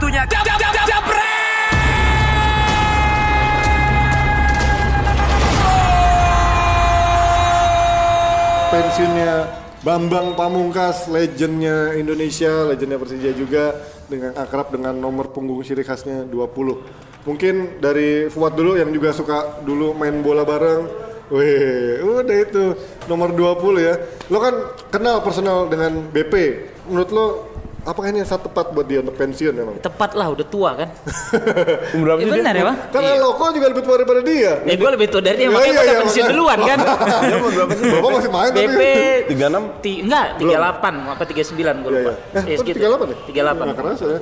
Waktunya pensiunnya Bambang Pamungkas, legendnya Indonesia, legendnya Persija juga dengan akrab dengan nomor punggung ciri khasnya 20. Mungkin dari Fuad dulu yang juga suka dulu main bola bareng. Wih, udah itu nomor 20 ya. Lo kan kenal personal dengan BP. Menurut lo apakah ini yang saat tepat buat dia untuk pensiun memang? Tepat lah, udah tua kan. Umur berapa Ya sih benar ya bang? Karena Loko juga lebih tua daripada dia. Ya gue lebih tua dari dia, Iya, makanya iya, gue udah iya, pensiun makanya. duluan kan. Dia umur berapa sih? Bapak masih main tapi. BP 36? ti, enggak, 38 apa 39 gue Iya, lupa. iya. Eh, Iya, kok segitu. 38 ya? 38. Nggak kerasa ya.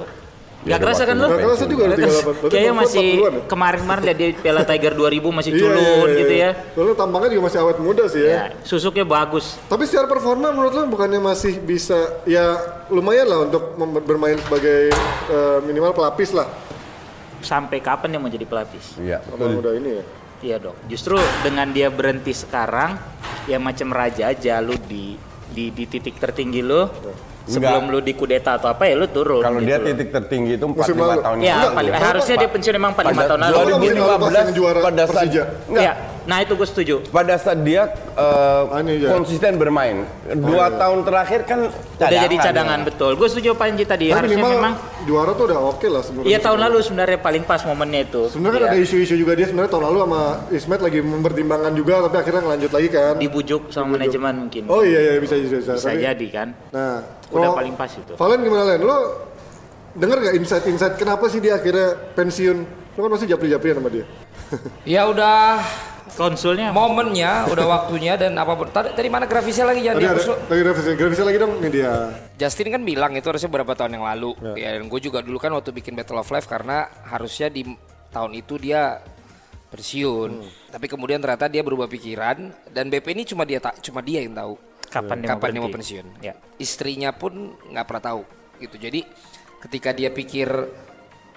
Gak kerasa kan lu? Nggak kerasa juga ada 38. Berarti Kayaknya masih 40-an kemarin-kemarin liat dia Piala Tiger 2000 masih Iya, culun iya, iya, gitu iya. ya. Lalu tampangnya juga masih awet muda sih ya. Ya, susuknya bagus. Tapi secara performa menurut lo bukannya masih bisa ya lumayan lah untuk bermain sebagai eh, minimal pelapis lah Sampai kapan dia mau jadi pelapis? Iya, betul. muda ini ya. Iya dong. Justru dengan dia berhenti sekarang, ya macam raja aja lu di di, di titik tertinggi lu. Sebelum lu dikudeta atau apa ya lu turun. Kalau gitu dia loh. titik tertinggi itu 45 Musim lalu. tahun Ya, yang paling, lalu. harusnya dia pensiun emang 45 Pada tahun lalu. Kalau musim lalu pas yang 2015 juara pada saat Persija. enggak, Iya. Nah itu gue setuju. pada saat dia ya. konsisten bermain. Dua tahun terakhir kan Udah jadi cadangan betul. Gue setuju Panji tadi. Tapi Harusnya minimal memang. juara tuh udah oke lah sebenarnya. Iya tahun lalu sebenarnya paling pas momennya itu. Sebenarnya kan Iya. ada isu-isu juga dia sebenarnya tahun lalu sama Ismet lagi mempertimbangkan juga tapi akhirnya ngelanjut lagi kan. dibujuk sama manajemen mungkin. Oh iya iya bisa bisa. bisa. Bisa Tapi- jadi kan. Nah, Udah paling pas itu. Valen gimana Len? Lo denger gak insight-insight kenapa sih dia akhirnya pensiun? Lo kan pasti japri-japrian sama dia. Ya udah Konsulnya momennya, udah waktunya dan apa pun. Tadi dari mana grafisnya lagi jangan Tadi ada dihapus lagi grafisnya, grafisnya lagi dong ini dia. Justin kan bilang itu harusnya beberapa tahun yang lalu. Ya, dan gue juga dulu kan waktu bikin Battle of Life karena harusnya di tahun itu dia pensiun. Tapi kemudian ternyata dia berubah pikiran dan BP ini cuma dia tak cuma dia yang tahu kapan dia kapan dia mau pensiun. Ya. Istrinya pun nggak pernah tahu gitu. Jadi ketika dia pikir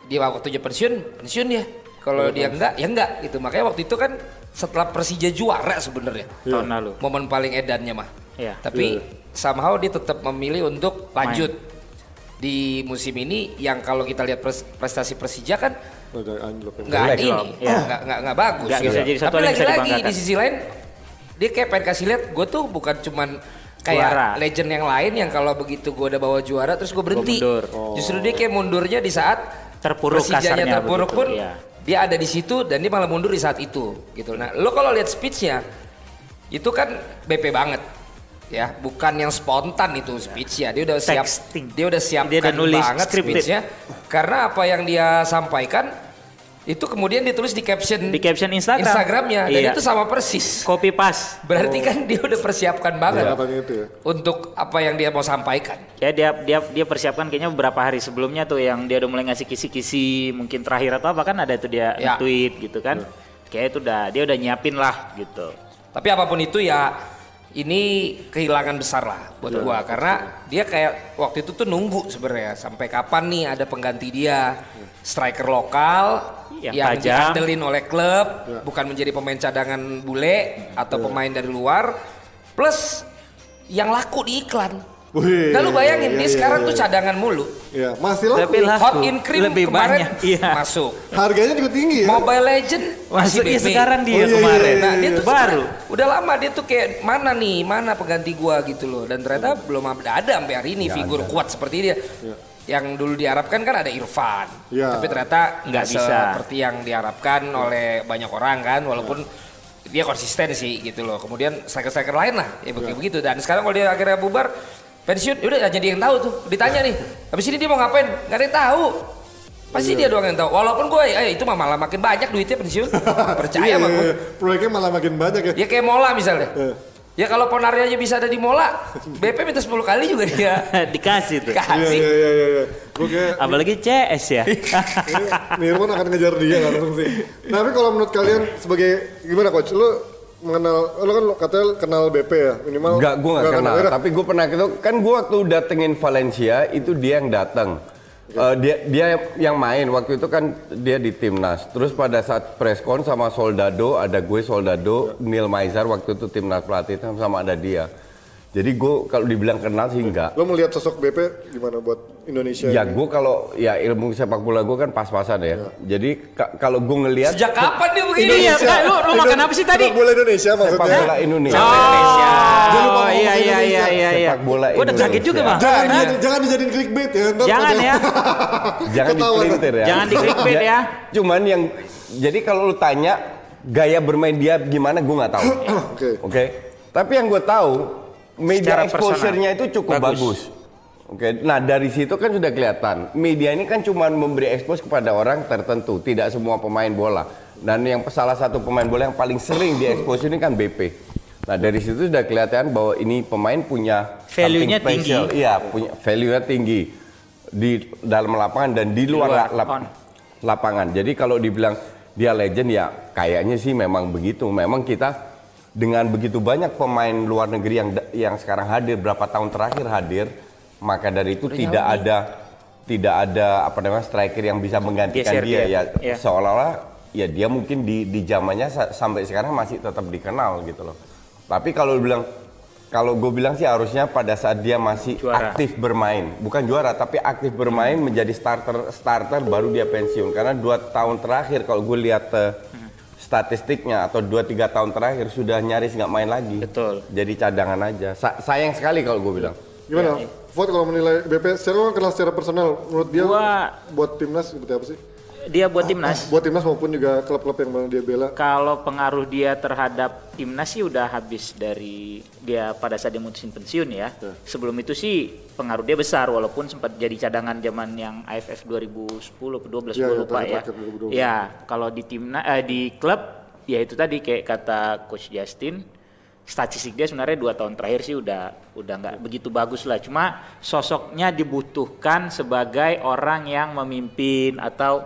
dia waktunya pensiun, pensiun dia. Kalau dia enggak, ya enggak gitu. Makanya waktu itu kan setelah Persija juara sebenarnya. Tahun lalu. Momen paling edannya mah. Iya. Tapi somehow dia tetap memilih untuk lanjut di musim ini yang kalau kita lihat pres- prestasi Persija kan yang nggak ini, Iya. nggak nggak nggak bagus. Nggak bisa jadi satu Tapi hal yang bisa lagi-lagi dibanggakan. di sisi lain dia kayak pengen kasih lihat gue tuh bukan cuman kayak Juara. legend yang lain yang kalau begitu gue udah bawa juara terus gue berhenti. mundur. Justru dia kayak mundurnya di saat Terpuruk Persijanya kasarnya terpuruk begitu, pun iya. Dia ada di situ dan dia malah mundur di saat itu gitu. Nah, lo kalau lihat speechnya itu kan BP banget ya, bukan yang spontan itu speech ya. Dia udah siap, Texting. dia udah siapkan Dia udah nulis banget scripted. speechnya karena apa yang dia sampaikan itu kemudian ditulis di caption Di caption Instagram. Instagramnya dan Iya. itu sama persis. Copy pas. Berarti kan dia udah persiapkan banget katanya itu ya. untuk apa yang dia mau sampaikan. Ya dia dia dia persiapkan kayaknya beberapa hari sebelumnya tuh yang dia udah mulai ngasih kisi-kisi mungkin terakhir atau apa kan ada tuh dia Ya. tweet gitu kan. Kayak itu udah dia udah nyiapin lah gitu. Tapi apa pun itu ya ini kehilangan besar lah buat gua karena dia kayak waktu itu tuh nunggu sebenarnya. Sampai kapan nih ada pengganti dia? Striker lokal Yang yang, tajam. diandelin oleh klub bukan menjadi pemain cadangan bule atau pemain dari luar. Plus yang laku di iklan. Wih, Nah lu bayangin iya, dia iya, sekarang iya. tuh cadangan mulu. Iya, masih laku. Tapi laku. Hot in cream Lebih kemarin banyak, iya. masuk. Harganya juga tinggi ya. Mobile Legend masih Masuk iya sekarang dia Oh, iya, iya, kemarin. iya, Nah, dia iya. tuh baru. sebenarnya Udah lama dia tuh kayak mana nih, mana pengganti gua gitu loh. Dan ternyata belum ada ada sampai hari ini figur kuat seperti dia. Yang dulu diharapkan kan ada Irfan. Iya. Tapi ternyata Nggak bisa. seperti yang diharapkan oleh banyak orang kan walaupun dia konsisten sih gitu loh. Kemudian striker-striker lain lah ya begitu begitu. Dan sekarang kalau dia akhirnya bubar pensiun, udah hanya dia yang tahu tuh. Ditanya nih, habis ini dia mau ngapain? Nggak ada yang tahu. Pasti dia doang yang tahu. Walaupun gue, eh, itu mah malah makin banyak duitnya pensiun. Percaya Iya, sama iya, gue. iya. Proyeknya malah makin banyak ya. Ya kayak Mola misalnya. Ya kalau Ponari aja bisa ada di Mola, BP minta 10 kali juga dia Dikasih tuh. Iya, kasih. iya, iya, iya. iya. Gue kayak Apalagi CS ya. Nirwan akan ngejar dia langsung sih. Tapi kalau menurut kalian sebagai gimana coach? Lu mengenal, lu kan katanya kenal BP ya minimal. Enggak, gue gak kenal. ya? Tapi gue pernah itu kan gue waktu datengin Valencia itu dia yang datang. Eh, dia dia yang main waktu itu kan dia di timnas. Terus pada saat preskon sama Soldado ada gue Soldado, Neil Maizar waktu itu timnas pelatih sama ada dia. Jadi gue kalau dibilang kenal sih enggak. Lo melihat sosok BP gimana buat Indonesia? Ya gue kalau ya ilmu sepak bola gue kan pas-pasan ya. Jadi ka- kalau gue ngelihat Sejak kapan dia begini? Kak, lu, lu makan apa sih tadi? Sepak bola Indonesia sepak maksudnya. bola Indonesia. Oh, Jangan lupa iya iya iya Indonesia. iya iya. Sepak bola Gua udah kaget juga, Bang. Jangan, di- jangan dijadiin clickbait ya. ntar Jangan ya. Jangan dipelintir ya. Jangan di clickbait ya. Cuman yang jadi kalau lu tanya gaya bermain dia gimana gue nggak tahu. Oke. Oke. Tapi yang gue tahu media exposure-nya itu cukup bagus. Bagus. Oke. Nah dari situ kan sudah kelihatan media ini kan cuma memberi expose kepada orang tertentu, tidak semua pemain bola. Dan yang salah satu pemain bola yang paling sering diekspos ini kan BP. Nah dari situ sudah kelihatan bahwa ini pemain punya Value-nya tinggi. Iya, punya value-nya tinggi di dalam lapangan dan di luar, luar, la- lap- on. lapangan. Jadi kalau dibilang dia legend ya kayaknya sih memang begitu. Memang kita dengan begitu banyak pemain luar negeri yang yang sekarang hadir berapa tahun terakhir hadir, maka dari itu tidak ada tidak ada apa namanya striker yang bisa menggantikan Geser dia, dia. ya Iya. seolah-olah ya dia mungkin di di zamannya sa- sampai sekarang masih tetap dikenal gitu loh. Tapi kalau bilang kalau gue bilang sih harusnya pada saat dia masih Juara. aktif bermain, bukan juara tapi aktif bermain menjadi starter starter baru dia pensiun karena dua tahun terakhir kalau gue lihat eh, statistiknya atau 2-3 tahun terakhir sudah nyaris nggak main lagi. Betul. Jadi cadangan aja. Sa- sayang sekali kalau gue bilang. Gimana? Vote kalau menilai BP secara kan kenal secara personal menurut dia Gua- buat timnas seperti apa sih? Dia buat timnas. Buat timnas maupun juga klub-klub yang mana dia bela. Kalau pengaruh dia terhadap timnas sih udah habis dari dia pada saat dia mutusin pensiun ya. Sebelum itu sih pengaruh dia besar walaupun sempat jadi cadangan zaman yang AFF 2010 ke 12 Iya, gue iya, lupa ya. terakhir 2012. Ya, kalau di timnas eh, di klub ya itu tadi kayak kata coach Justin statistik dia sebenarnya dua tahun terakhir sih udah udah nggak begitu bagus lah cuma sosoknya dibutuhkan sebagai orang yang memimpin atau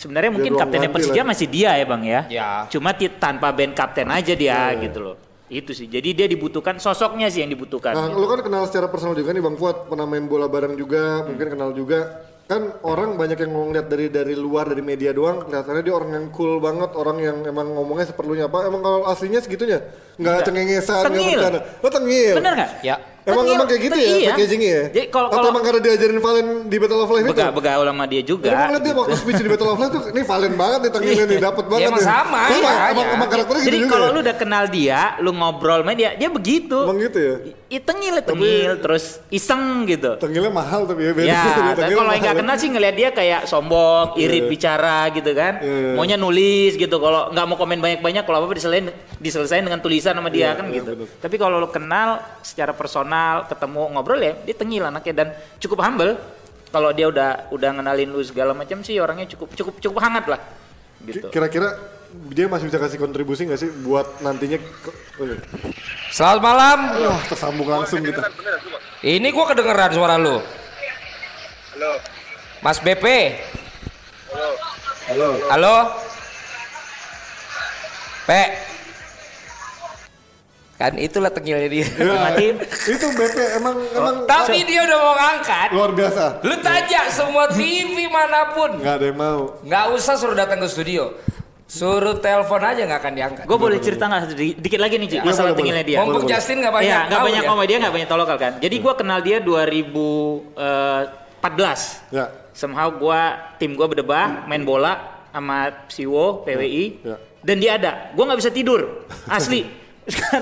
sebenarnya mungkin kaptennya Persija masih dia ya bang ya Ya. cuma tanpa band kapten aja dia Iya, gitu loh itu sih jadi dia dibutuhkan sosoknya sih yang dibutuhkan Nah, lo kan kenal secara personal juga nih Bang Fuad, pernah main bola bareng juga, mungkin kenal juga. Kan orang banyak yang ngeliat dari dari luar dari media doang, kelihatannya dia orang yang cool banget, orang yang emang ngomongnya seperlunya apa. Emang kalau aslinya segitunya? Nggak cengengesan, nggak bercanda. Lo tengil. bener nggak Ya. Emang emang kayak gitu ya Iya. packagingnya ya? Jadi kalau- Atau kalau- emang karena diajarin Valen di Battle of Life itu? bega begaul sama dia juga Emang ngeliat dia gitu. waktu speech di Battle of Life tuh, ini Valen banget nih tengilnya nih, dapet banget emang nih. sama, Sama, iya, emang, iya. emang karakternya jadi gitu juga kalau ya? lu udah kenal dia lu ngobrol sama dia dia begitu Emang gitu ya? I- tengil tengil terus iseng gitu Tengilnya mahal tapi ya, beda. Ya, tapi kalau yang nggak ya. kenal sih ngeliat dia kayak sombong, irit bicara gitu kan. Iya, iya. Maunya nulis gitu. Kalau nggak mau komen banyak-banyak, kalau apa-apa diselesain, diselesain dengan tulisan sama dia Iya, kan iya, gitu. Tapi kalau lo kenal secara personal, ketemu ngobrol ya, dia tengil anaknya dan cukup humble. Kalau dia udah udah ngenalin lu segala macam sih orangnya cukup cukup cukup hangat lah. Gitu. Kira-kira dia masih bisa kasih kontribusi nggak sih buat nantinya? ke- oh iya. Selamat malam. Wah, tersambung langsung kita. Ini gua kedengeran suara lu. Halo, Mas BP. halo, Halo. P. Kan itulah tengilnya dia. Matiin. itu BP emang emang Tapi dia udah mau ngangkat. luar biasa. Lu tanya semua TV mana pun. Nggak ada yang mau. Nggak usah suruh datang ke studio. Suruh telepon aja nggak akan diangkat. Gue boleh cerita nggak di- dikit lagi nih Iya, masalah boleh, tengilnya boleh. dia. Mumpung boleh. Justin nggak banyak Iya, nggak banyak ya. ngomong dia nggak banyak tahu lokal kan. Jadi gua kenal dia 2014. Ya. Somehow gua tim gua berdebah main bola sama Siwo PWI Ya. dan dia ada. Gua nggak bisa tidur asli.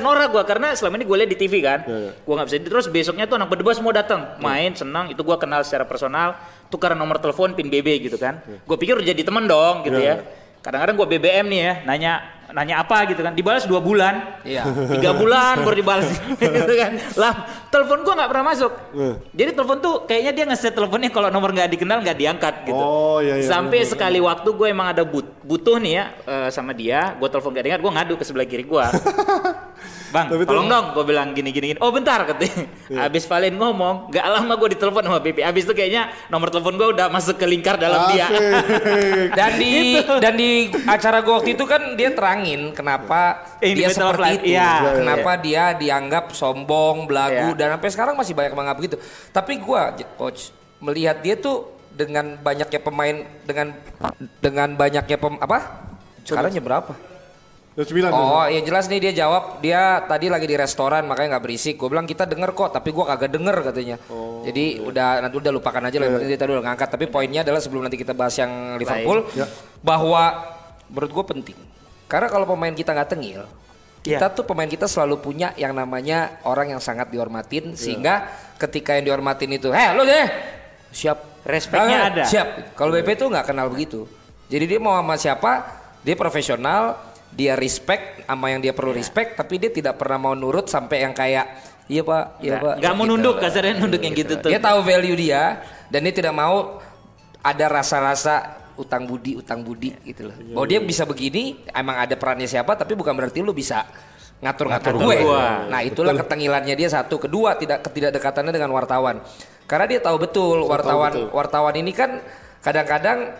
Norak gua karena selama ini gue lihat di TV kan. Ya, ya. Gua nggak bisa terus besoknya tuh anak berdebah semua datang main senang itu gua kenal secara personal tukaran nomor telepon pin BB gitu kan. Gue pikir udah jadi temen dong gitu Ya, ya. Kadang-kadang gua BBM nih ya nanya nanya apa gitu kan. Dibalas dua bulan. Iya. tiga bulan baru dibalas. Gitu kan. Lah telepon gua nggak pernah masuk. Eh. jadi telepon tuh kayaknya dia ngeset teleponnya kalau nomor nggak dikenal nggak diangkat gitu. Oh, iya, iya, sampai bener, sekali waktu gue emang ada but- butuh nih ya eh, sama dia gue telepon gak diangkat gue ngadu ke sebelah kiri gue bang Tapi tolong dong gue bilang gini gini gini oh bentar katanya Iya. abis Valen ngomong gak lama gue ditelepon sama BP abis itu kayaknya nomor telepon gue udah masuk ke lingkar dalam dia. Asik. Dan di dan di acara gua waktu itu kan dia terangin kenapa Eh, di dia seperti Life, itu. iya. Kenapa dia dianggap sombong, belagu Iya. dan sampai sekarang masih banyak menganggap begitu. Tapi gua coach melihat dia tuh dengan banyaknya pemain dengan dengan banyaknya pem, apa? Sekarang jam berapa? Jam 9. Oh, ya jelas nih dia jawab dia tadi lagi di restoran makanya nggak berisik. Gue bilang kita denger kok, tapi gue kagak denger katanya. Oh, Jadi iya. udah nanti udah lupakan aja lah. yang penting dia tadi udah ngangkat. Tapi poinnya adalah sebelum nanti kita bahas yang Liverpool, Ya. bahwa menurut gue penting. Karena kalau pemain kita nggak tengil, kita tuh pemain kita selalu punya yang namanya orang yang sangat dihormatin sehingga ketika yang dihormatin itu, heh lo deh! Siap. Respectnya Ah, ada. siap. Kalau BP tuh nggak kenal begitu. Jadi dia mau sama siapa dia profesional dia respect sama yang dia perlu respect tapi dia tidak pernah mau nurut sampai yang kayak iya pak iya pak. Nggak mau Gitu. nunduk kasarnya nunduk yang gitu tuh. dia tahu value dia dan dia tidak mau ada rasa-rasa utang budi utang budi gitu loh. Bahwa dia bisa begini emang ada perannya siapa tapi bukan berarti lu bisa ngatur-ngatur Ngatur gue. gua. nah itulah ketengilannya dia satu. Kedua tidak ketidakdekatannya dengan wartawan. Karena dia tahu betul wartawan wartawan ini kan kadang-kadang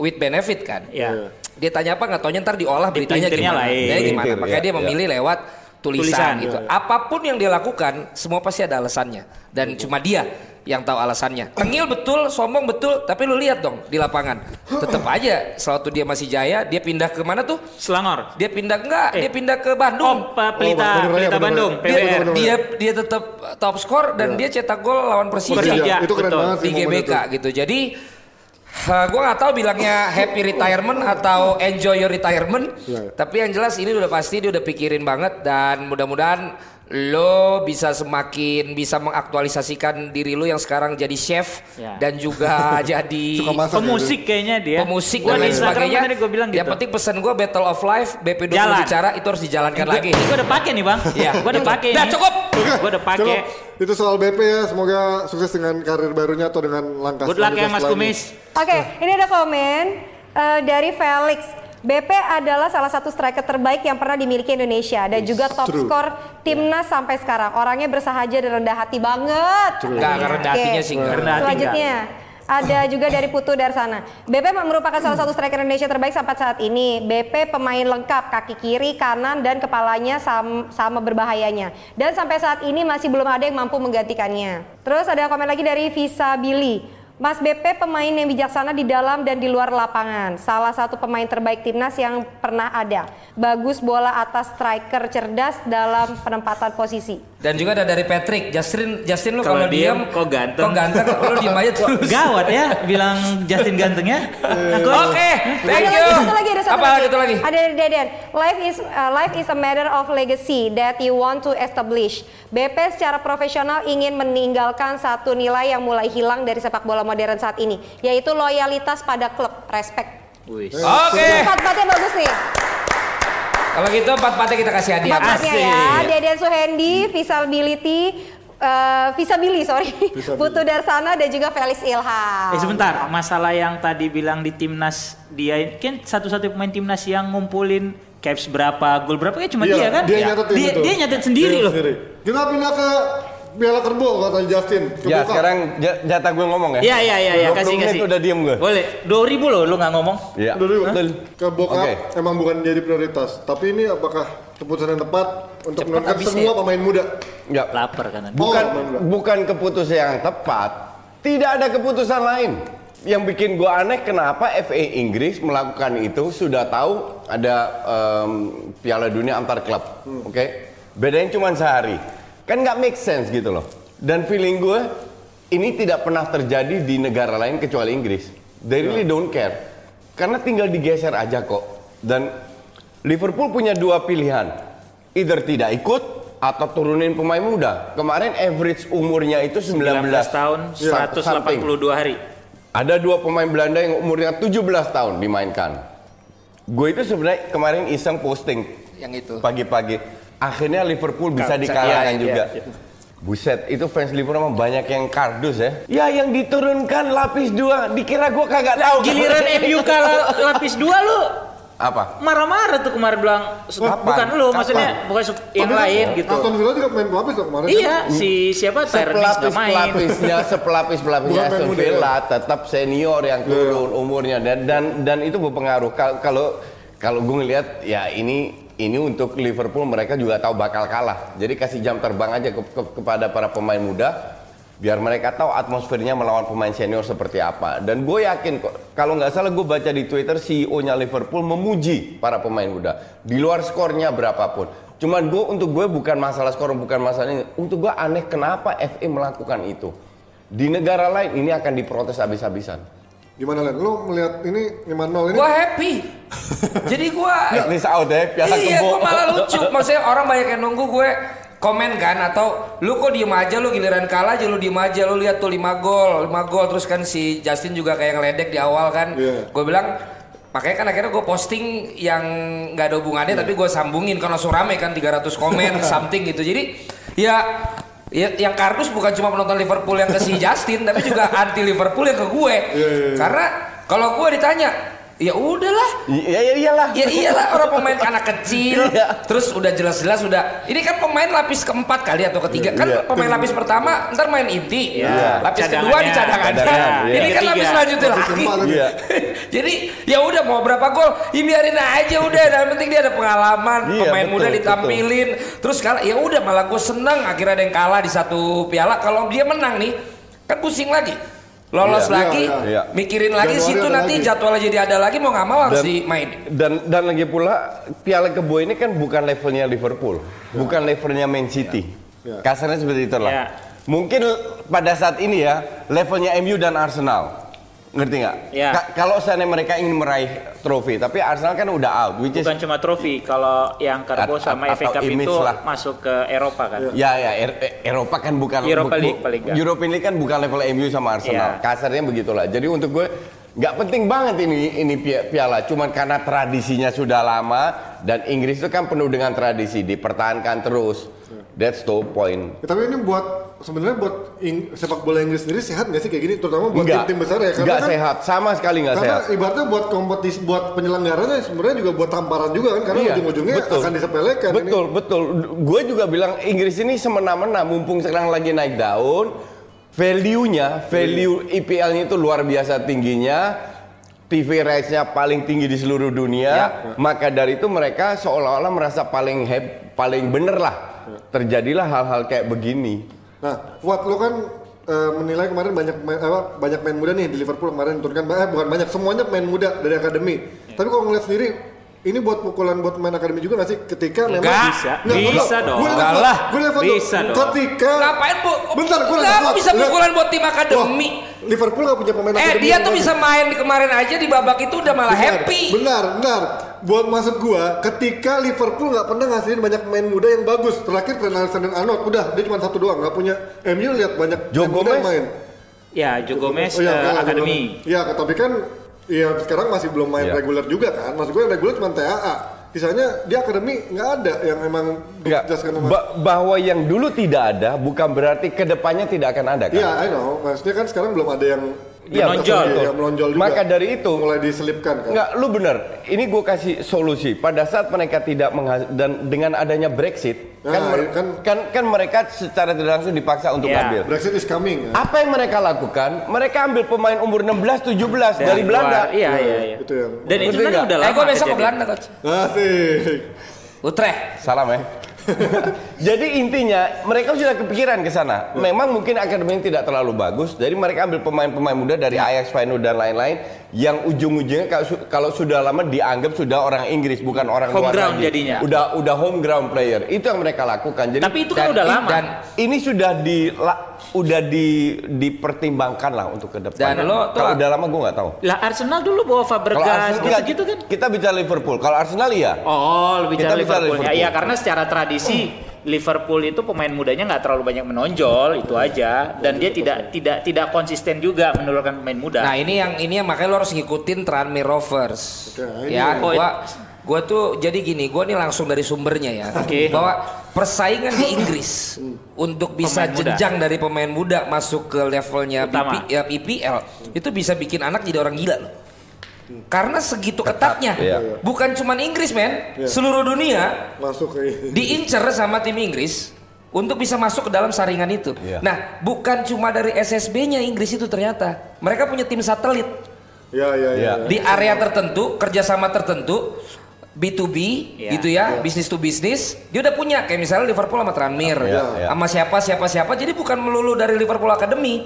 with benefit kan. Ya. dia tanya apa nggak taunya ntar diolah beritanya gimana. lain. Dia gimana? Makanya ya, dia ya. memilih lewat tulisan, Tulisan, gitu ya. apa pun yang dia lakukan semua pasti ada alasannya dan cuma dia yang tahu alasannya tengil betul sombong betul tapi lu lihat dong di lapangan tetap aja sewaktu dia masih jaya dia pindah ke mana tuh Selangor. dia pindah enggak Eh. dia pindah ke Bandung Oh, Pak Pelita, Bandung Raya, Pelita Bandung Raya. dia, dia dia tetap top skor dan dia cetak gol lawan Persija, Persija, Itu keren betul. banget sih di GBK itu. gitu. Jadi uh, gue nggak tahu bilangnya happy retirement atau enjoy your retirement. Iya. Tapi yang jelas ini udah pasti dia udah pikirin banget dan mudah-mudahan lo bisa semakin bisa mengaktualisasikan diri lo yang sekarang jadi chef Ya. dan juga jadi masak. Pemusik kayaknya dia. pemusik Gua dan di lain Instagram sebagainya. kan gua bilang gitu. Yang penting pesan gue Battle of Life BP20 Jalan. bicara itu harus dijalankan lagi. Gue udah pakai nih bang. Iya. Gue udah pakai. Udah cukup. Gue udah pakai. Cukup. Itu soal BP ya. Semoga sukses dengan karir barunya atau dengan langkah Good luck ya Mas. Kumis. Oke, ini ada komen eh, dari Felix. BP adalah salah satu striker terbaik yang pernah dimiliki Indonesia dan juga top true. skor timnas sampai sekarang. Orangnya bersahaja dan rendah hati banget. Nggak, nggak rendah hatinya sih. Rendah hati Selanjutnya ada juga dari Putu Darsana. BP merupakan salah satu striker Indonesia terbaik sampai saat ini. BP pemain lengkap, kaki kiri, kanan, dan kepalanya sama, sama berbahayanya. Dan sampai saat ini masih belum ada yang mampu menggantikannya. Terus ada komen lagi dari Visa Billy. Mas BP pemain yang bijaksana di dalam dan di luar lapangan. Salah satu pemain terbaik timnas yang pernah ada. Bagus bola atas striker cerdas dalam penempatan posisi. Dan juga ada dari Patrick, Justin, Justin lu Kalau diem, kok ganteng. kok ganteng, lu diem aja terus. Gawat ya, bilang Justin gantengnya. Aku Oke, thank ada you. satu lagi ada satu Apa lagi. gitu lagi? Ada dari Deden. Life is uh, life is a matter of legacy that you want to establish. BP secara profesional ingin meninggalkan satu nilai yang mulai hilang dari sepak bola modern saat ini, yaitu loyalitas pada klub, respect. Wih. Oke, Empat-empatnya bagus nih. Kalau gitu empat empatnya kita kasih hadiah. Empat-empatnya ya. Deden Suhendi, Visability, uh, Visabili sorry, Putu Darsana dan juga Felix Ilham. Eh sebentar, masalah yang tadi bilang di timnas dia kan satu-satu pemain timnas yang ngumpulin caps berapa, gol berapa kan cuma Iya, dia kan? Dia nyatetin dia, itu. dia nyatet sendiri Dia loh. sendiri. Kita pindah ke Piala Kerbo kata Justin. Ya Boca. sekarang ja- jatah gue ngomong ya. Iya iya iya iya 20 kasih menit kasih. udah diem gue. Boleh. 2000 loh lu nggak ngomong. Iya. Dulu, Betul. ke Boca Oke. emang bukan jadi prioritas. Tapi ini apakah keputusan yang tepat untuk Cepet menurunkan semua pemain muda? Ya. Lapar kan. Bukan Oh, bukan keputusan yang tepat. Tidak ada keputusan lain. Yang bikin gua aneh kenapa FA Inggris melakukan itu sudah tahu ada em, Piala Dunia antar klub, oke? Bedanya cuma sehari, kan nggak make sense gitu loh. Dan feeling gue ini tidak pernah terjadi di negara lain kecuali Inggris. They really don't care, karena tinggal digeser aja kok. Dan Liverpool punya dua pilihan, either tidak ikut atau turunin pemain muda. Kemarin average umurnya itu 19, 19 tahun, Sa- something. 182 hari. Ada dua pemain Belanda yang umurnya 17 tahun dimainkan. Gue itu sebenarnya kemarin iseng posting Yang itu. pagi-pagi. Akhirnya Liverpool bisa dikalahkan iya, juga. iya, Buset, itu fans Liverpool emang banyak yang kardus ya. Ya yang diturunkan lapis dua, dikira gue kagak tahu. Giliran MU kalah lapis 2 lu Apa? marah-marah tuh kemarin bilang Kapan? bukan lu Kapan? maksudnya bukan yang Tapi kan lain gitu. Aston Villa juga main pelapis loh kemarin. Iya, kan? si siapa Sepelapis nggak main. pelapisnya, sepelapis pelapisnya Aston Villa tetap senior yang turun umurnya dan dan dan itu berpengaruh. Kal- Kalau kalau gue ngelihat ya ini ini untuk Liverpool mereka juga tahu bakal kalah. Jadi kasih jam terbang aja ke- ke- kepada para pemain muda. biar mereka tahu atmosfernya melawan pemain senior seperti apa. Dan gue yakin kok, kalau nggak salah gue baca di Twitter CEO-nya Liverpool memuji para pemain muda di luar skornya berapapun. Cuman gue untuk gue bukan masalah skor, bukan masalah ini. Untuk gue aneh kenapa FA melakukan itu. Di negara lain ini akan diprotes habis-habisan. Gimana Len? Lu melihat ini 5-0 ini? Gua happy. Jadi gua Ini out ya, piala Iya, kebo. gua malah lucu. Maksudnya orang banyak yang nunggu gue komen kan atau lu kok diem aja lu giliran kalah aja lu diem aja lu lihat tuh 5 gol 5 gol terus kan si Justin juga kayak ngeledek di awal kan Iya. gue bilang makanya kan akhirnya gue posting yang nggak ada hubungannya tapi gue sambungin kan langsung rame kan 300 komen something gitu jadi ya Ya, yang kardus bukan cuma penonton Liverpool yang ke si Justin, tapi juga anti Liverpool yang ke gue. Karena kalau gue ditanya, ya udahlah, Iya, iya iyalah. Ya iyalah orang pemain anak kecil, Iya. terus udah jelas-jelas udah. Ini kan pemain lapis keempat kali atau ketiga. Kan Iya. pemain lapis pertama ntar main inti, Iya. lapis kedua Cadangannya. di cadangannya. Cadangan, iya. Ini kan Ketiga. lapis selanjutnya Lapis lagi. Iya. Jadi ya udah mau berapa gol, ya biarin aja udah. Yang penting dia ada pengalaman, Iya, pemain betul, muda betul. ditampilin. Terus kalah, ya udah malah gue seneng akhirnya ada yang kalah di satu piala. Kalau dia menang nih, kan pusing lagi. Lolos Iya, lagi, iya, iya. mikirin lagi Januari situ nanti lagi. jadwalnya jadi ada lagi mau nggak mau harus Dan- dimain. Dan dan lagi pula Piala Kebo ini kan bukan levelnya Liverpool, bukan levelnya Man City. Ya. Kasarnya seperti itulah. Ya. Mungkin pada saat ini ya levelnya MU dan Arsenal. Ngerti nggak? Ya. Ka- kalau seandainya mereka ingin meraih trofi, tapi Arsenal kan udah out, which is Bukan cuma trofi, kalau yang Karbo sama FA Cup itu lah. masuk ke Eropa kan. Ya ya Er- E- Eropa kan bukan Europa League paling nggak. European League kan bukan level MU sama Arsenal. Iya. Kasarnya begitulah. Jadi untuk gue nggak penting banget ini ini pi- piala. Cuman karena tradisinya sudah lama dan Inggris itu kan penuh dengan tradisi, dipertahankan terus. That's the point. Ya, tapi ini buat sebenarnya buat ing- sepak bola Inggris sendiri sehat nggak sih kayak gini terutama buat Enggak, tim-tim besar ya karena nggak kan sehat, sama sekali nggak karena sehat. ibaratnya buat kompetisi buat penyelenggaranya sebenarnya juga buat tamparan juga kan karena Iya, ujung-ujungnya betul. akan disepelekan ini. Betul, betul. Gue juga bilang Inggris ini semena-mena mumpung sekarang lagi naik daun, value-nya, value IPL-nya itu luar biasa tingginya. TV rights-nya paling tinggi di seluruh dunia, Ya. maka dari itu mereka seolah-olah merasa paling heb, paling bener lah. Terjadilah hal-hal kayak begini. Nah, Fuad lo kan eh, menilai kemarin banyak main, apa, banyak main muda nih di Liverpool kemarin turunkan eh, bukan banyak semuanya main muda dari akademi. Tapi kalau ngeliat sendiri ini buat pukulan buat main akademi juga nggak sih ketika memang. Bisa, Nggak, bisa dong. Enggak Fuad, lah. liat, Fuad, Bisa dong. Ketika Ngapain bu? Bentar, Kenapa Fuad, bisa pukulan buat tim akademi? Wah, Liverpool nggak punya pemain Eh akademi dia tuh bisa main di kemarin aja di babak itu udah malah Benar, happy. Benar, benar. Buat maksud gua, ketika Liverpool nggak pernah ngasihin banyak pemain muda yang bagus. Terakhir Trent Alexander-Arnold, udah dia cuma satu doang, nggak punya. MU lihat banyak Joe Gomez? main. Ya, Joe Gomez Oh, iya, eh, kalah, akademi. Iya, tapi kan Iya sekarang masih belum main Iya. reguler juga kan. Maksud gue yang reguler cuma TAA. Sisanya dia akademi nggak ada yang emang dijelaskan ba- bahwa yang dulu tidak ada bukan berarti ke depannya tidak akan ada kan? Iya, I know. Maksudnya kan sekarang belum ada yang Iya, Menonjol. Iya, melonjol juga. Maka dari itu mulai diselipkan kan. Enggak, lu bener. Ini gue kasih solusi. Pada saat mereka tidak menghasil dan dengan adanya Brexit, Nah, kan, mer- kan- kan kan mereka secara tidak langsung dipaksa untuk Iya. ambil. Brexit is coming. Kan? Apa yang mereka lakukan? Mereka ambil pemain umur 16, 17 dari luar. Belanda. Iya, iya, iya. Itu yang- Dan itu kan udah Eh lama gue besok ke. Belanda coach. Asik. Utrecht. Salam ya. Jadi intinya mereka sudah kepikiran ke sana. Memang mungkin akademi tidak terlalu bagus. Jadi mereka ambil pemain-pemain muda dari Ajax, Feyenoord dan lain-lain yang ujung-ujungnya kalau, su- kalau sudah lama dianggap sudah orang Inggris bukan orang Home luar ground lagi. jadinya. Udah udah home ground player. Itu yang mereka lakukan. Jadi Tapi itu kan Dan- udah lama. dan ini sudah di udah di dipertimbangkan lah untuk ke depan. Dan lo tuh- kalau udah lama gue nggak tahu. lah Arsenal dulu bawa Fabregas gitu, gitu kan. Kita bicara Liverpool. Kalau Arsenal iya. Oh, lebih Kita bicara bicara Liverpool. Liverpool. Iya, karena secara tradisi Liverpool itu pemain mudanya nggak terlalu banyak menonjol itu aja dan dia tidak tidak tidak konsisten juga menurunkan pemain muda. Nah ini yang ini yang makanya lo harus ngikutin Tranmere Rovers. Oke, ini ya, gua gua tuh jadi gini, gua nih langsung dari sumbernya ya. Oke. Bahwa persaingan di Inggris untuk bisa Pemain muda. jenjang dari pemain muda masuk ke levelnya. BP, ya, IPL itu bisa bikin anak jadi orang gila loh. Karena segitu ketatnya, iya. bukan cuman Inggris men, Iya. seluruh dunia Masuk ke diincer sama tim Inggris untuk bisa masuk ke dalam saringan itu. Iya. Nah, bukan cuma dari SSB-nya Inggris itu ternyata. Mereka punya tim satelit Ya, ya, ya. Iya. di area tertentu, kerjasama tertentu. B2B Iya. gitu ya, bisnis to bisnis. Dia udah punya kayak misalnya Liverpool sama Tranmere, Iya, iya. sama siapa siapa siapa. Jadi bukan melulu dari Liverpool Academy,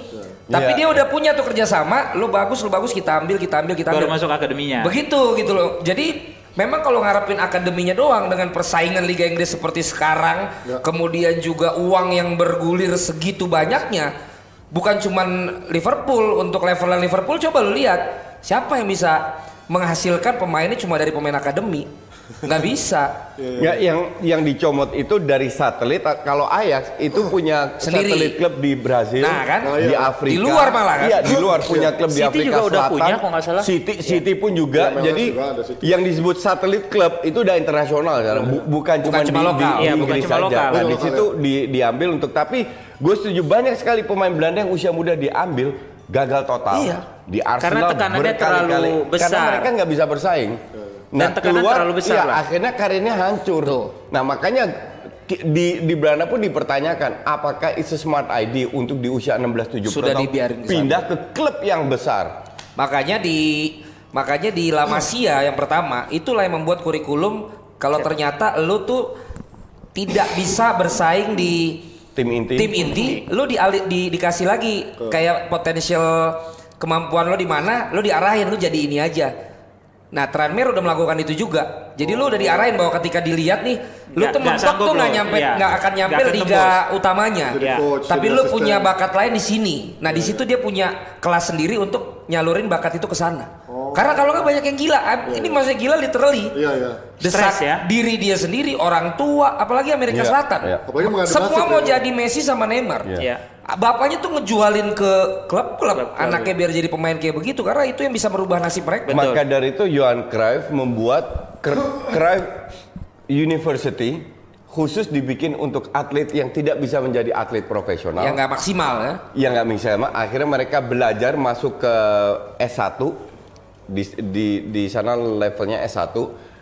tapi Iya. dia udah punya tuh kerjasama. Lu bagus, lu bagus kita ambil, kita ambil, kita Baru ambil. masuk akademinya. Begitu gitu loh. Jadi memang kalau ngarepin akademinya doang dengan persaingan Liga Inggris seperti sekarang, kemudian juga uang yang bergulir segitu banyaknya, bukan cuman Liverpool untuk levelan Liverpool coba lu lihat siapa yang bisa menghasilkan pemainnya cuma dari pemain akademi? Nggak bisa. Ya, yang yang dicomot itu dari satelit. Kalau Ajax itu punya Sendiri. satelit klub di Brazil, Nah, kan? di Afrika, Di luar malah, kan? Iya, di luar punya klub di City Afrika juga udah Selatan. punya, kalau nggak salah. City, City pun juga. Ya, Jadi juga yang disebut satelit klub itu udah internasional sekarang, Bu- bukan cuma cuma di, lokal. di Iya, bukan Inggris cuma saja. lokal. Nah, di situ di, diambil untuk tapi gue setuju banyak sekali pemain Belanda yang usia muda diambil gagal total. Iya. Di Arsenal Karena tekanannya terlalu Karena besar. mereka nggak bisa bersaing. Dan tekanan terlalu besar iya, lah. akhirnya karirnya hancur. Tuh. Nah makanya di di Belanda pun dipertanyakan apakah it's a smart idea untuk di usia 16-17 Sudah tahun dibiarin pindah ke klub yang besar. Makanya di makanya di La Masia yang pertama itulah yang membuat kurikulum kalau ternyata lu tuh tidak bisa bersaing di Tim inti. tim inti, lu di, di- dikasih lagi kayak potensial kemampuan lo di mana, lu diarahin lu jadi ini aja. Nah, Tranmere udah melakukan itu juga. Jadi lu udah diarahin bahwa ketika dilihat nih, lu Nggak- tuh nggak mentok tuh nggak lo. nyampe Iya. nggak akan nyampe Nggak akan liga tembus. utamanya. Iya. coach, Tapi lu asisten. punya bakat lain di sini. Nah, di situ dia punya kelas sendiri untuk nyalurin bakat itu ke sana. Karena kalau nggak banyak yang gila, ah, ini maksudnya gila literally. Iya, iya. Desak Stres ya. diri dia sendiri, orang tua, apalagi Amerika Iya, Selatan. iya. Apalagi Semua mau ya. jadi Messi sama Neymar. Iya. Bapaknya tuh ngejualin ke klub-klub anaknya biar jadi pemain kayak begitu karena itu yang bisa merubah nasib mereka. Betul. Maka dari itu Johan Cruyff membuat Cr- Cruyff University khusus dibikin untuk atlet yang tidak bisa menjadi atlet profesional. Yang nggak maksimal ya. yang nggak bisa emang akhirnya mereka belajar masuk ke S1 di di di sana levelnya S1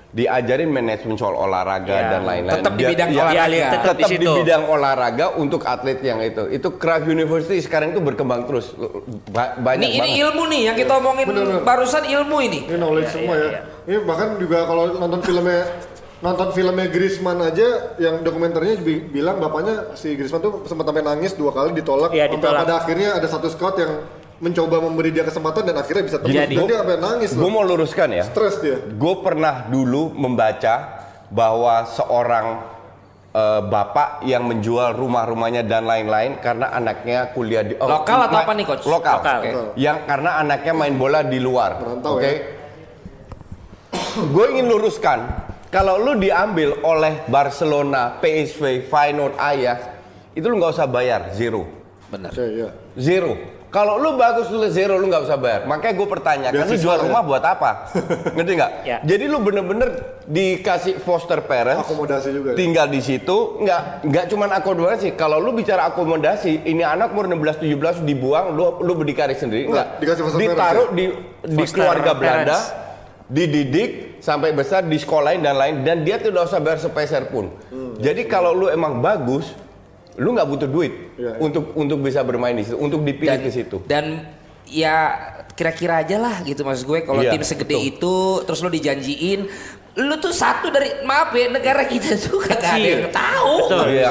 diajarin manajemen soal olahraga Ya. dan lain-lain. Tetap di bidang ya, olahraga. tetap Tetap, di di, bidang olahraga untuk atlet yang itu. Itu Craft University sekarang itu berkembang terus. Ba- banyak Ini, ini ilmu nih yang kita omongin Bener-bener. barusan ilmu ini. Ini knowledge semua ya. Ini bahkan juga kalau nonton filmnya nonton filmnya Griezmann aja yang dokumenternya bi- bilang bapaknya si Griezmann tuh sempat sampai nangis dua kali ditolak. Iya, Sampai ditolak. pada akhirnya ada satu scout yang mencoba memberi dia kesempatan dan akhirnya bisa tembus Jadi. dan dia sampai nangis Gue mau luruskan ya. Stres dia. Gue pernah dulu membaca bahwa seorang eh, bapak yang menjual rumah-rumahnya dan lain-lain karena anaknya kuliah di oh, Lokal atau apa nih, Coach? Lokal. Lokal. Oke. Yang karena anaknya main bola di luar. Oke. ya. Gue ingin luruskan kalau lu diambil oleh Barcelona, PSV, Feyenoord, Ajax, itu lu nggak usah bayar zero. Benar. Iya. Zero. Kalau lu bagus lu zero lu nggak usah bayar. Makanya gue pertanyakan lu jual ya? rumah buat apa? Ngerti nggak? Ya. Jadi lu bener-bener dikasih foster parents, Akomodasi juga ya? tinggal di situ, nggak nggak cuman akomodasi. Kalau lu bicara akomodasi, ini anak umur 16 17 dibuang, lu lu berdikari sendiri, Nggak, enggak. dikasih foster Ditaruh parents di di Foster keluarga Belanda, dididik sampai besar di sekolahin dan lain dan dia tidak usah bayar sepeser pun. Hmm, Jadi kalau lu emang bagus, lu nggak butuh duit Iya, iya. untuk untuk bisa bermain di situ, untuk dipilih Dan, ke situ. dan ya kira-kira aja lah gitu maksud gue kalau Iya, tim segede itu terus lo dijanjiin lu tuh satu dari maaf ya negara kita tuh kagak ada yang tahu Betul. Iya.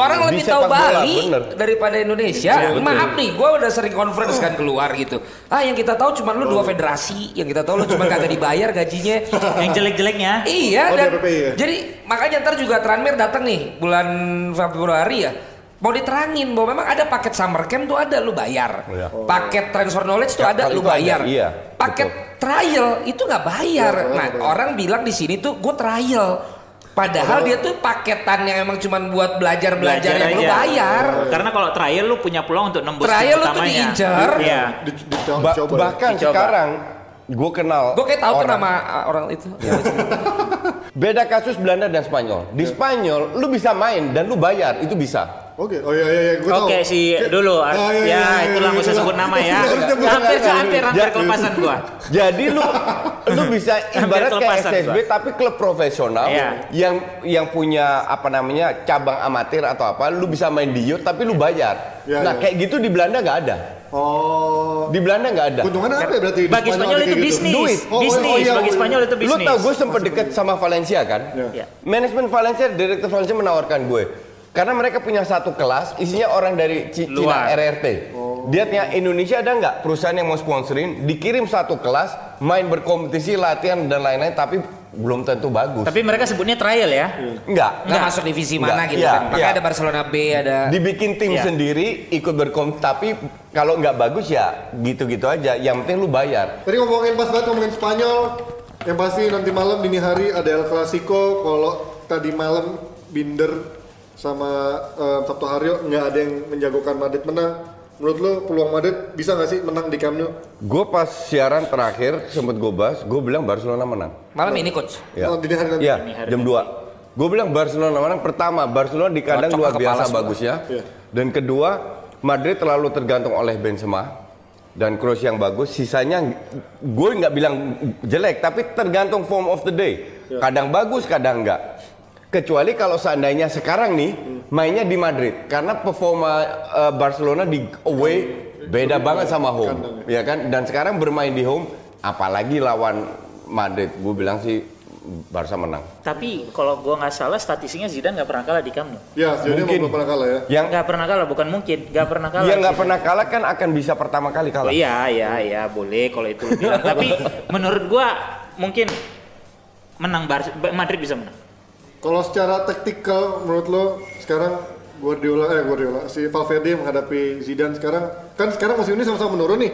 Orang lebih tahu bola, Bali bener. daripada Indonesia. Maaf nih, gue udah sering conference kan keluar gitu. Ah yang kita tahu cuma lu dua federasi, yang kita tahu lu cuma kagak dibayar gajinya. Yang jelek-jeleknya. Iya Oh, dan ya? jadi makanya ntar juga Tranmere datang nih bulan Februari ya. Mau diterangin bahwa memang ada paket summer camp tuh ada lu bayar. Iya. Paket transfer knowledge tuh Ya, ada lu itu ada, bayar. iya, Paket trial itu nggak bayar. Iya, Nah, bayar. orang bilang di sini tuh gue trial. Padahal dia tuh paketan yang emang cuma buat belajar-belajar yang lu bayar. Karena kalau trial lu punya peluang untuk nembus Trial lu tuh diincar. Iya. Di, di, di, Ba- coba bahkan Dicoba. sekarang gue kenal Gue kayak tahu tuh orang. nama uh, orang itu. Beda kasus Belanda dan Spanyol. Di Spanyol lu bisa main dan lu bayar, itu bisa. Oke, oh iya iya iya, gue tahu. Oke si Kayak- dulu, Ah, iya, iya, ya iya, itulah iya, nggak usah iya. sebut nama ya. Hampir hampir hampir Jadi- kelepasan gua. Jadi lu lu bisa ibarat kayak SSB Pak. tapi klub profesional Iya. yang yang punya apa namanya cabang amatir atau apa, lu bisa main di youth tapi lu bayar. Iya, nah iya. kayak gitu di Belanda nggak ada. Oh. Di Belanda nggak ada. Keuntungannya apa ya berarti? Bagi Spanyol ada itu gitu? bisnis. Duit. Oh, oh, bisnis. oh, iya, Bagi oh, Spanyol itu Lu bisnis. tau gue sempat deket sama Valencia kan? Ya. Manajemen Valencia, direktur Valencia menawarkan gue. Karena mereka punya satu kelas, isinya orang dari C- Cina Luar. RRT. Dia tanya Indonesia ada nggak perusahaan yang mau sponsorin? Dikirim satu kelas, main berkompetisi, latihan dan lain-lain, tapi belum tentu bagus. Tapi mereka sebutnya trial ya. Enggak. Nggak masuk divisi Nggak, mana gitu iya, kan. Makanya iya. ada Barcelona B, ada Dibikin tim Iya. sendiri, ikut berkompetisi, tapi kalau nggak bagus ya gitu-gitu aja. Yang penting lu bayar. Tadi ngomongin pas banget ngomongin Spanyol, yang pasti nanti malam dini hari ada El Clasico. Kalau tadi malam Binder sama eh, Sabtu Haryo nggak ada yang menjagokan Madrid menang. Menurut lo peluang Madrid bisa nggak sih menang di Camp Nou? Gue pas siaran terakhir sempet gue bahas, gue bilang Barcelona menang. malam ini coach. Ya. Oh, dini hari nanti. Iya, jam 2. Gue bilang Barcelona menang pertama, Barcelona di kandang luar biasa semua. bagusnya. Iya. Dan kedua, Madrid terlalu tergantung oleh Benzema dan Kroos yang bagus. Sisanya gue nggak bilang jelek, tapi tergantung form of the day. Kadang bagus, kadang enggak. Kecuali kalau seandainya sekarang nih mainnya di Madrid, karena performa eh, Barcelona di away beda banget sama home, ya kan? Dan sekarang bermain di home, apalagi lawan Madrid, gue bilang sih Barca menang. Tapi kalau gua nggak salah statistiknya Zidane nggak pernah kalah di Camp Nou. Ya, ini Mungkin. belum pernah kalah ya. Yang Nggak pernah kalah, bukan mungkin, nggak pernah kalah. yang nggak pernah kalah kan akan bisa pertama kali Oh, kalah. iya, iya, iya, boleh kalau itu. Tapi menurut gua mungkin menang Bar- Madrid bisa menang. Kalau secara taktikal menurut lo sekarang Guardiola eh Guardiola si Valverde menghadapi Zidane sekarang kan sekarang musim ini sama-sama menurun nih.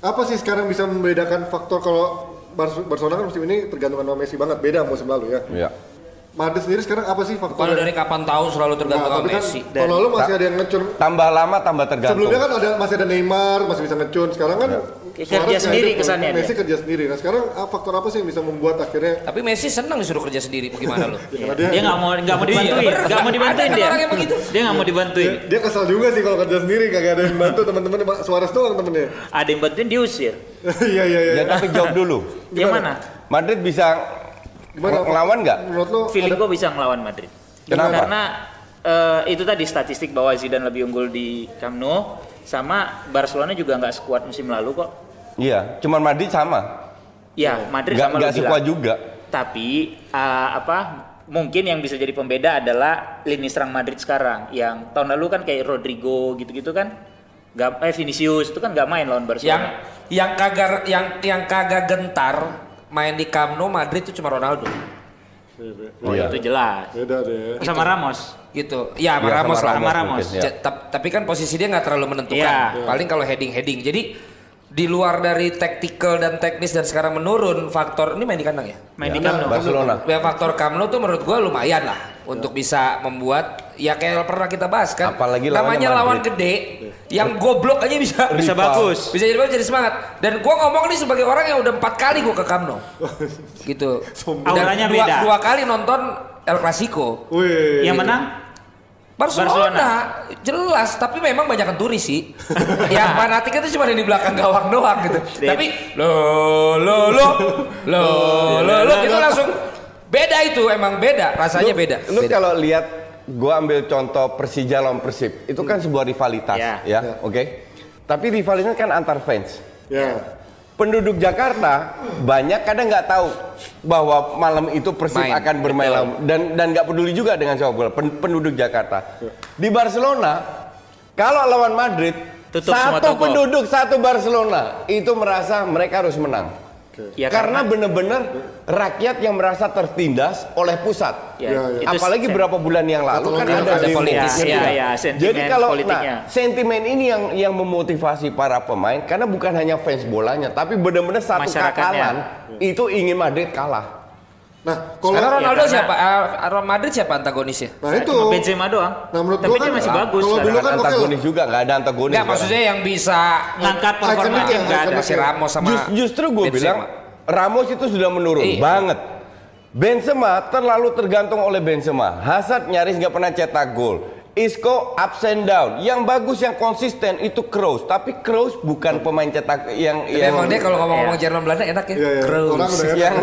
Apa sih sekarang bisa membedakan faktor kalau Bar- Barcelona kan musim ini tergantung sama Messi banget beda musim lalu ya. Iya. Madrid sendiri sekarang apa sih faktor? Kalau dari kapan tahu selalu tergantung Nah, sama kan Messi. tahun lalu masih ada yang ngecun. Tambah lama tambah tergantung. Sebelumnya kan ada masih ada Neymar masih bisa ngecun. Sekarang kan Kerja Nggak sendiri ada, kesannya Messi dia. kerja sendiri. Nah sekarang ah, faktor apa sih yang bisa membuat akhirnya Tapi Messi senang disuruh kerja sendiri. Gimana lu? karena Dia nggak mau nggak mau dibantuin, Iya, bener. nggak mau dibantuin dia. orang yang begitu. Dia nggak mau dibantuin. dia, dia kesal juga sih kalau kerja sendiri kagak ada yang bantu teman-teman Suarez doang temennya. Ada yang bantuin diusir. Iya iya iya. Ya tapi jawab dulu. Yang mana? Madrid bisa Gimana? ngelawan nggak? Menurut lo Feeling gue bisa ngelawan Madrid. Kenapa? Karena eh, itu tadi statistik bahwa Zidane lebih unggul di Camp Nou sama Barcelona juga nggak sekuat musim lalu kok. Iya, cuman Madrid sama. Ya, Madrid Nggak sama sekuat bilang. juga. Tapi eh, apa? Mungkin yang bisa jadi pembeda adalah lini serang Madrid sekarang. Yang tahun lalu kan kayak Rodrigo gitu-gitu kan. Gak, eh Vinicius itu kan nggak main lawan Yang Barcelona. yang kagak yang yang kagak gentar main di Camp Nou Madrid itu cuma Ronaldo. Oh, Iya. itu jelas. beda deh. Sama Ramos. gitu. Ya, sama Iya, Ramos sama lah. Ramos mungkin, ya. Tapi kan posisi dia nggak terlalu menentukan. Iya. Paling kalau heading-heading. Jadi di luar dari tactical dan teknis dan sekarang menurun faktor ini main di kandang ya. Main di Ya, Camp Nou. Barcelona. Ya faktor Camp Nou tuh menurut gua lumayan lah untuk bisa membuat ya kayak pernah kita bahas kan. Apalagi lawannya namanya lawan Madrid. gede yang goblok aja bisa Bisa bagus. bisa jadi bagus jadi semangat. Dan gua ngomong ini sebagai orang yang udah empat kali gua ke Camp Nou. gitu. Dan Auranya dua, beda. dua kali nonton El Clasico. Wih. Yang menang Barcelona, Barcelona. jelas, tapi memang banyak turis sih. yang fanatik itu cuma di belakang gawang doang gitu. Tapi lo lo lo lo lo lo itu langsung beda itu emang beda rasanya Lu- beda. Lu Beda. kalau lihat gua ambil contoh Persija lawan Persib, itu kan sebuah rivalitas, Ya. ya, oke. Tapi rivalitas kan antar fans. Ya. Penduduk Jakarta banyak kadang nggak tahu bahwa malam itu Persib Main, akan bermain betul. dan dan nggak peduli juga dengan sepak bola pen- penduduk Jakarta. Di Barcelona kalau lawan Madrid Tutup satu penduduk satu Barcelona itu merasa mereka harus menang. Ya, karena benar-benar rakyat yang merasa tertindas oleh pusat. Ya, Ya, ya. Apalagi sen- beberapa bulan yang lalu kan Ada ada, demo. politisnya. Ya, Gitu. ya, sentimen Jadi kalau politiknya. nah, sentimen ini yang yang memotivasi para pemain karena bukan hanya fans bolanya, tapi benar-benar satu Masyarakatnya. kakalan itu ingin Madrid kalah. Nah, kalau Karena Ronaldo Ya, siapa? Ah, Real Madrid siapa antagonisnya? Nah itu. Cuma Benzema doang. Nah, menurut Tapi dia kan- masih Ah, bagus. kalau kan? dulu kan antagonis juga, nggak ada antagonis. Enggak, sekarang. maksudnya yang bisa ngangkat performa ya, nggak ada. Masih Ramos sama Jus- justru gue bilang Ramos itu sudah menurun Iya. banget. Benzema terlalu tergantung oleh Benzema. Hazard nyaris nggak pernah cetak gol. Isco ups and down. Yang bagus yang konsisten itu Kroos, tapi Kroos bukan pemain cetak yang Tapi yang emang dia kalau ngomong-ngomong Jerman Belanda enak ya. Iya, iya. Kroos. Orang udah enak. yang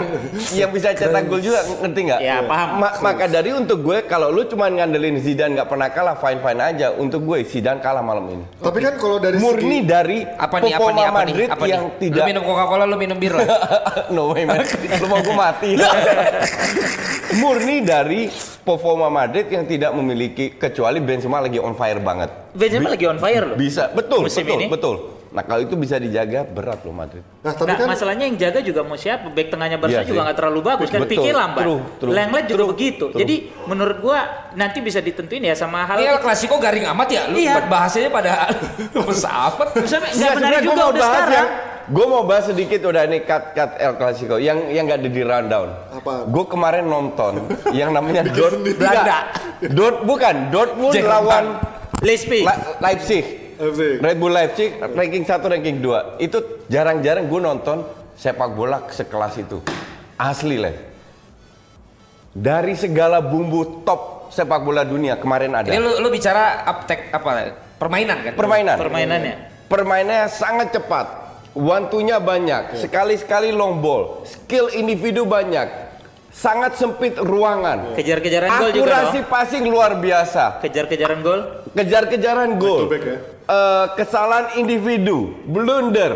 yang bisa cetak gol juga ngerti nggak? Ya, paham. Ma- maka dari untuk gue kalau lu cuma ngandelin Zidane nggak pernah kalah fine fine aja. Untuk gue Zidane kalah malam ini. Tapi kan kalau dari Murni segi dari Apa nih, apa nih, apa nih, Madrid apa yang nih? tidak Lu minum Coca-Cola, lu minum bir lah. no way man. Lu mau gue mati. Murni dari performa Madrid yang tidak memiliki kecuali Benzema lagi on fire banget. Benzema lagi on fire loh. Bisa, betul, Musim betul, ini. betul. Nah kalau itu bisa dijaga berat loh Madrid. Nah, tapi Nah, kan masalahnya yang jaga juga mau siapa? Back tengahnya Iya Barca juga sih. nggak terlalu bagus kan, Betul, Pique lambat. true, true. Lenglet juga True, begitu. true. Jadi menurut gua nanti bisa ditentuin ya sama hal Ini El Clasico garing amat ya. Lu Iya. bahasanya pada pesawat. Sampai nggak Nggak, menarik juga udah bahas sekarang. yang gue mau bahas sedikit udah ini cut cut El Clasico yang yang nggak ada di rundown. Apa? Gue kemarin nonton yang namanya Dort Belanda. Dort bukan Dortmund Jerman. lawan Leipzig. Le- Leipzig. FC. Red Bull Leipzig ranking 1 ranking 2 itu jarang-jarang gue nonton sepak bola sekelas itu asli lah dari segala bumbu top sepak bola dunia kemarin ada Ini lu, lu bicara uptek apa? Permainan kan? permainan Permainannya. permainannya sangat cepat two-nya banyak sekali-sekali long ball skill individu banyak sangat sempit ruangan Kejar-kejaran gol juga akurasi passing luar biasa Kejar-kejaran gol. kejar-kejaran gol, back ya? Eh, kesalahan individu, blunder,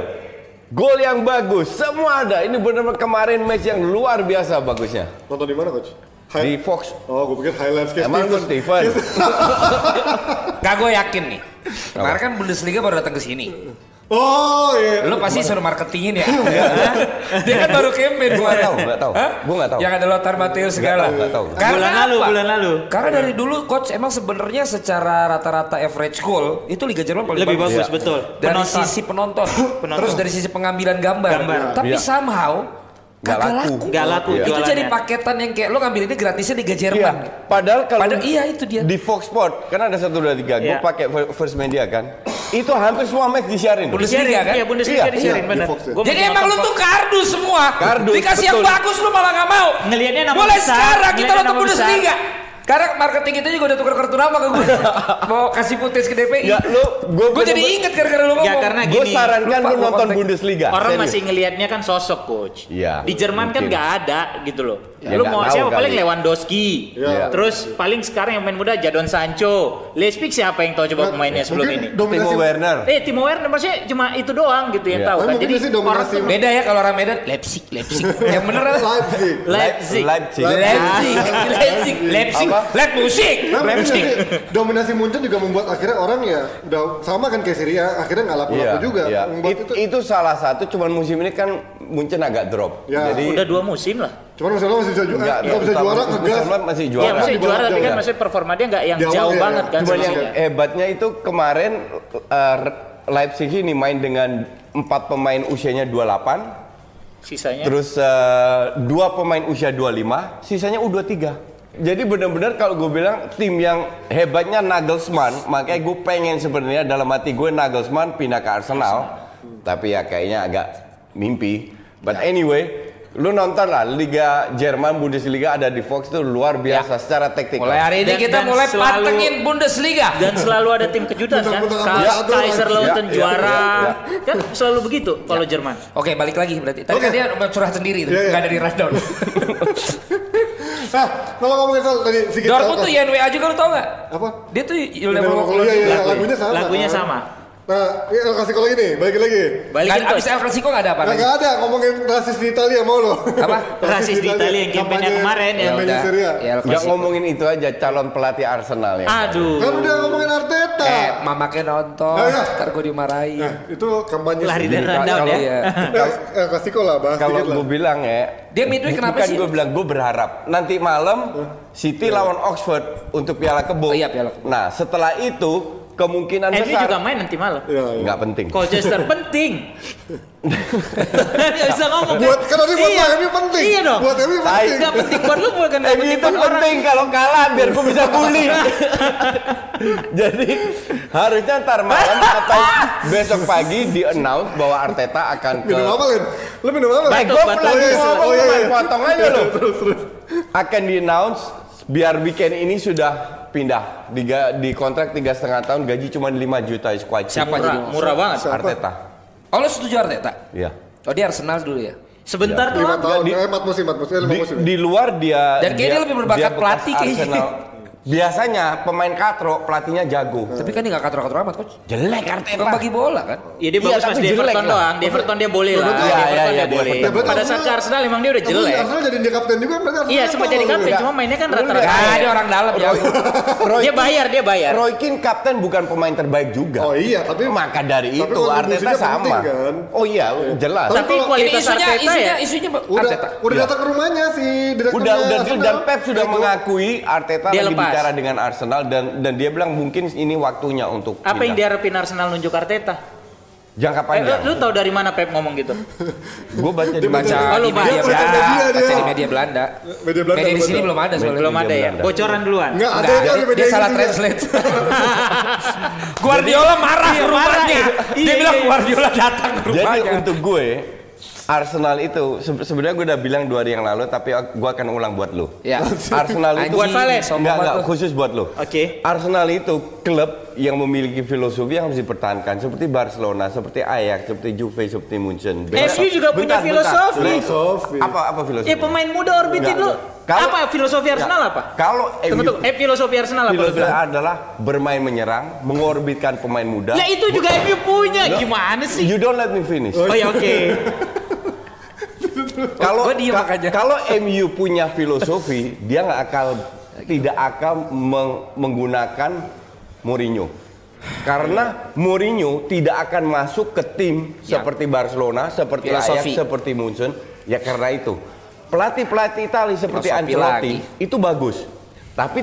gol yang bagus, semua ada. Ini benar-benar kemarin match yang luar biasa bagusnya nonton di mana coach? di Hi- Fox. Oh, gue pikir highlights kayak Emang Steven. Steven? Gak gue yakin nih. Kemarin kan Bundesliga baru datang ke sini. Oh, iya. Lu pasti suruh marketingin ya. Dia kan baru campaign Gua nggak kemarin. tahu, nggak tahu. Hah? Gua nggak tahu. Yang ada Lothar Matthäus segala. tahu, nggak tahu. Karena bulan lalu, apa? bulan lalu. Karena dari dulu coach emang sebenarnya secara rata-rata average goal itu Liga Jerman paling Lebih bagus, Iya. betul. Dari Penonton. sisi penonton, Penonton. terus dari sisi pengambilan gambar. Gambar. Tapi Iya. somehow Nggak kagak laku. laku. Nggak laku Iya. Itu jualannya. jadi paketan yang kayak lo ngambil ini gratisnya Liga Iya. Jerman. Padahal kalau Padahal iya itu dia. di Fox Sport kan ada satu dua tiga. Gue Iya. pakai First Media kan. Itu hampir semua match disiarin. Bundesliga kan? Iya, Bundesliga Iya, disiarin iya, di Fox ya. Jadi emang lu tuh kardus semua. Kardus, Dikasih yang betul. bagus lu malah nggak mau. Ngelihatnya nama Mulai besar, sekarang kita nonton. Bundesliga. Karena marketing itu juga udah tukar kartu nama ke gue. Mau kasih footage ke DPI. Ya lu gue gue jadi inget gara-gara lu ngomong. Ya karena gue gini. sarankan Lupa lu gua nonton. Bundesliga. Orang serius. masih ngelihatnya kan sosok coach. Iya, Di Jerman kan mungkin. nggak ada gitu loh. Ya, Lu mau siapa kali. paling Lewandowski. Iya. Terus paling sekarang yang main muda Jadon Sancho. Leipzig siapa yang tahu coba pemainnya sebelum ini? Dominasi, Timo Werner. Eh Timo Werner maksudnya cuma itu doang gitu yang Iya. tahu kan. Jadi orang Beda ya kalau orang Medan Leipzig, Leipzig. yang bener kan? Leipzig. Leipzig. Leipzig. Leipzig, Leipzig, Leipzig, Apa? Nah, mungkin Leipzig. sih dominasi Munchen juga membuat akhirnya orang ya udah sama kan kayak Syria akhirnya nggak laku-laku juga iya. membuat It- itu itu salah satu cuman musim ini kan Munchen agak drop. Ya. Jadi Udah dua musim lah. cuman misalnya masih bisa juara Enggak, bisa, bisa utama- juara ngegas masih Iya juara. bawah juara tapi jauh kan ya. maksudnya performa dia nggak yang awal jauh ya, banget kan Cuman yang sebenarnya. hebatnya itu kemarin eh, Leipzig ini main dengan empat pemain usianya 28, Sisanya. terus eh, dua pemain usia 25, sisanya U23. Jadi benar-benar kalau gue bilang tim yang hebatnya Nagelsmann, makanya gue pengen sebenarnya dalam hati gue Nagelsmann pindah ke Arsenal, tapi ya kayaknya agak mimpi. But anyway, lu nonton lah Liga Jerman Bundesliga ada di Fox itu luar biasa secara taktikal. Mulai hari ini Dan- kita dan mulai selalu- pantengin Bundesliga. dan selalu ada tim kejutan kan. Satu Kaiser. Lautern Ya, ya, juara. ya, Kan selalu begitu kalau Jerman. Oke, balik lagi berarti. Tadi kan dia curhat sendiri tuh, Iya, iya. nggak dari rundown. nah kalau ngomongin soal tadi sedikit Dortmund tuh YNWA juga lu tau nggak? apa Dia tuh Iya, level iya, iya, iya, lagunya sama Lagunya kan? sama. Nah ini kasih kalau lagi nih balik lagi Balikin Abis coach. El Clasico nggak ada apa Nah, lagi? nggak ada ngomongin rasis di Italia mau lo Apa? Rasis di Italia yang kampanye kemarin ya. kampanye Syria Ya El Nggak Clasico. ngomongin itu aja calon pelatih Arsenal ya. Aduh. kan udah ngomongin Arteta Eh, mamaknya nonton, Oh, iya. ntar gue dimarahin. nah itu kampanye Lari sendiri. dan rundown kalau- ya. Iya. Eh, eh, kasih lah bahas Kalau dikit lah gue bilang ya, Dia midweek bu- kenapa bukan sih? gue bilang, gue berharap nanti malam City lawan Oxford untuk Piala Kebo. Oh iya, Piala Kebo. Nah setelah itu kemungkinan MU besar juga main nanti malam. Iya, iya. nggak penting. Colchester penting. Gak bisa ngomong. buat kan tadi buat iya. MU penting Iya dong. buat MU penting Gak penting buat lu bukan gak MU penting itu buat orang. penting kalau kalah biar gue bisa bully. Jadi harusnya ntar malam atau besok pagi di announce bahwa Arteta akan ke minum apa Lin? lu minum apa Baik, gue lagi Oh, iya, ngomong, oh, iya, iya. potong aja loh. Akan di announce biar weekend ini sudah pindah di, ga- di kontrak tiga setengah tahun gaji cuma 5 juta cheap. Siapa jadi? Murah, murah banget. Arteta. Oh lo setuju Arteta? Iya. Oh dia Arsenal dulu ya? Sebentar lima doang. tahun, di- eh, empat musim, empat musim, eh, lima Di, musim. di luar dia Dan kayaknya dia lebih berbakat dia pelatih kayaknya. Arsenal. Biasanya pemain katro pelatihnya jago. Tapi kan dia gak katro-katro amat coach. Jelek Arteta. Kan bagi bola kan? Ya dia Iya, bagus pas tapi di Everton lah. doang. Di Everton dia boleh lah. Iya, Di iya, Everton iya, dia di boleh. Ya, Pada saat Arsenal- ke Arsenal emang dia udah jelek. Arsenal jadi dia kapten juga Arsenal Iya, sempat jadi kapten, cuma mainnya kan rata-rata. Ah dia orang dalam ya. Dia bayar, dia bayar. Roy Keane kapten bukan pemain terbaik juga. Oh iya, tapi Maka dari itu Arteta sama. kan? Oh iya, jelas. Tapi kualitas Arteta isunya, ya. isunya udah Arteta. udah Iya. datang ke rumahnya si direkturnya Udah udah dan Pep sudah mengakui Arteta Dia lepas. Bicara dengan Arsenal dan dan dia bilang mungkin ini waktunya untuk Apa yang pindah. diharapin Arsenal nunjuk Arteta? jangka Eh, panjang. lu, lu tahu dari mana Pep ngomong gitu? Gue baca di Baca Oh, lu di media baca. Belanda, Media dia. baca di media Belanda. Media Belanda, Media di sini belum ada soalnya. Belum ada ya. Bocoran duluan. Enggak, ada yang dia, media dia salah translate. Guardiola marah ke marah, rumahnya. iya. Dia Iya, bilang iya. Guardiola datang ke Jadi rumahnya. untuk gue Arsenal itu se- sebenarnya gue udah bilang dua hari yang lalu tapi gue akan ulang buat lo. Ya. Arsenal itu Buat sombong Enggak, enggak, khusus buat lo. Oke. Arsenal itu klub yang memiliki filosofi yang harus dipertahankan seperti Barcelona, seperti Ajax, seperti Juve, seperti Munchen. MU juga punya filosofi. Filosofi. Apa apa filosofi? Ya pemain muda orbitin lu. Kalau- apa filosofi Arsenal Enggak. apa? Kalau tunggu. Eh filosofi Arsenal apa filosofi adalah bermain menyerang, mengorbitkan pemain muda. Ya itu juga MU punya. Gimana sih? You don't let me finish. Oh ya oke. Kalau kalau MU punya filosofi, dia nggak akan tidak akan meng- menggunakan Mourinho. Karena Mourinho tidak akan masuk ke tim Ya. seperti Barcelona, seperti Filosofi. Ajax, seperti Munchen. Ya karena itu. Pelatih-pelatih Italia seperti Filosofi Ancelotti lagi. itu bagus. Tapi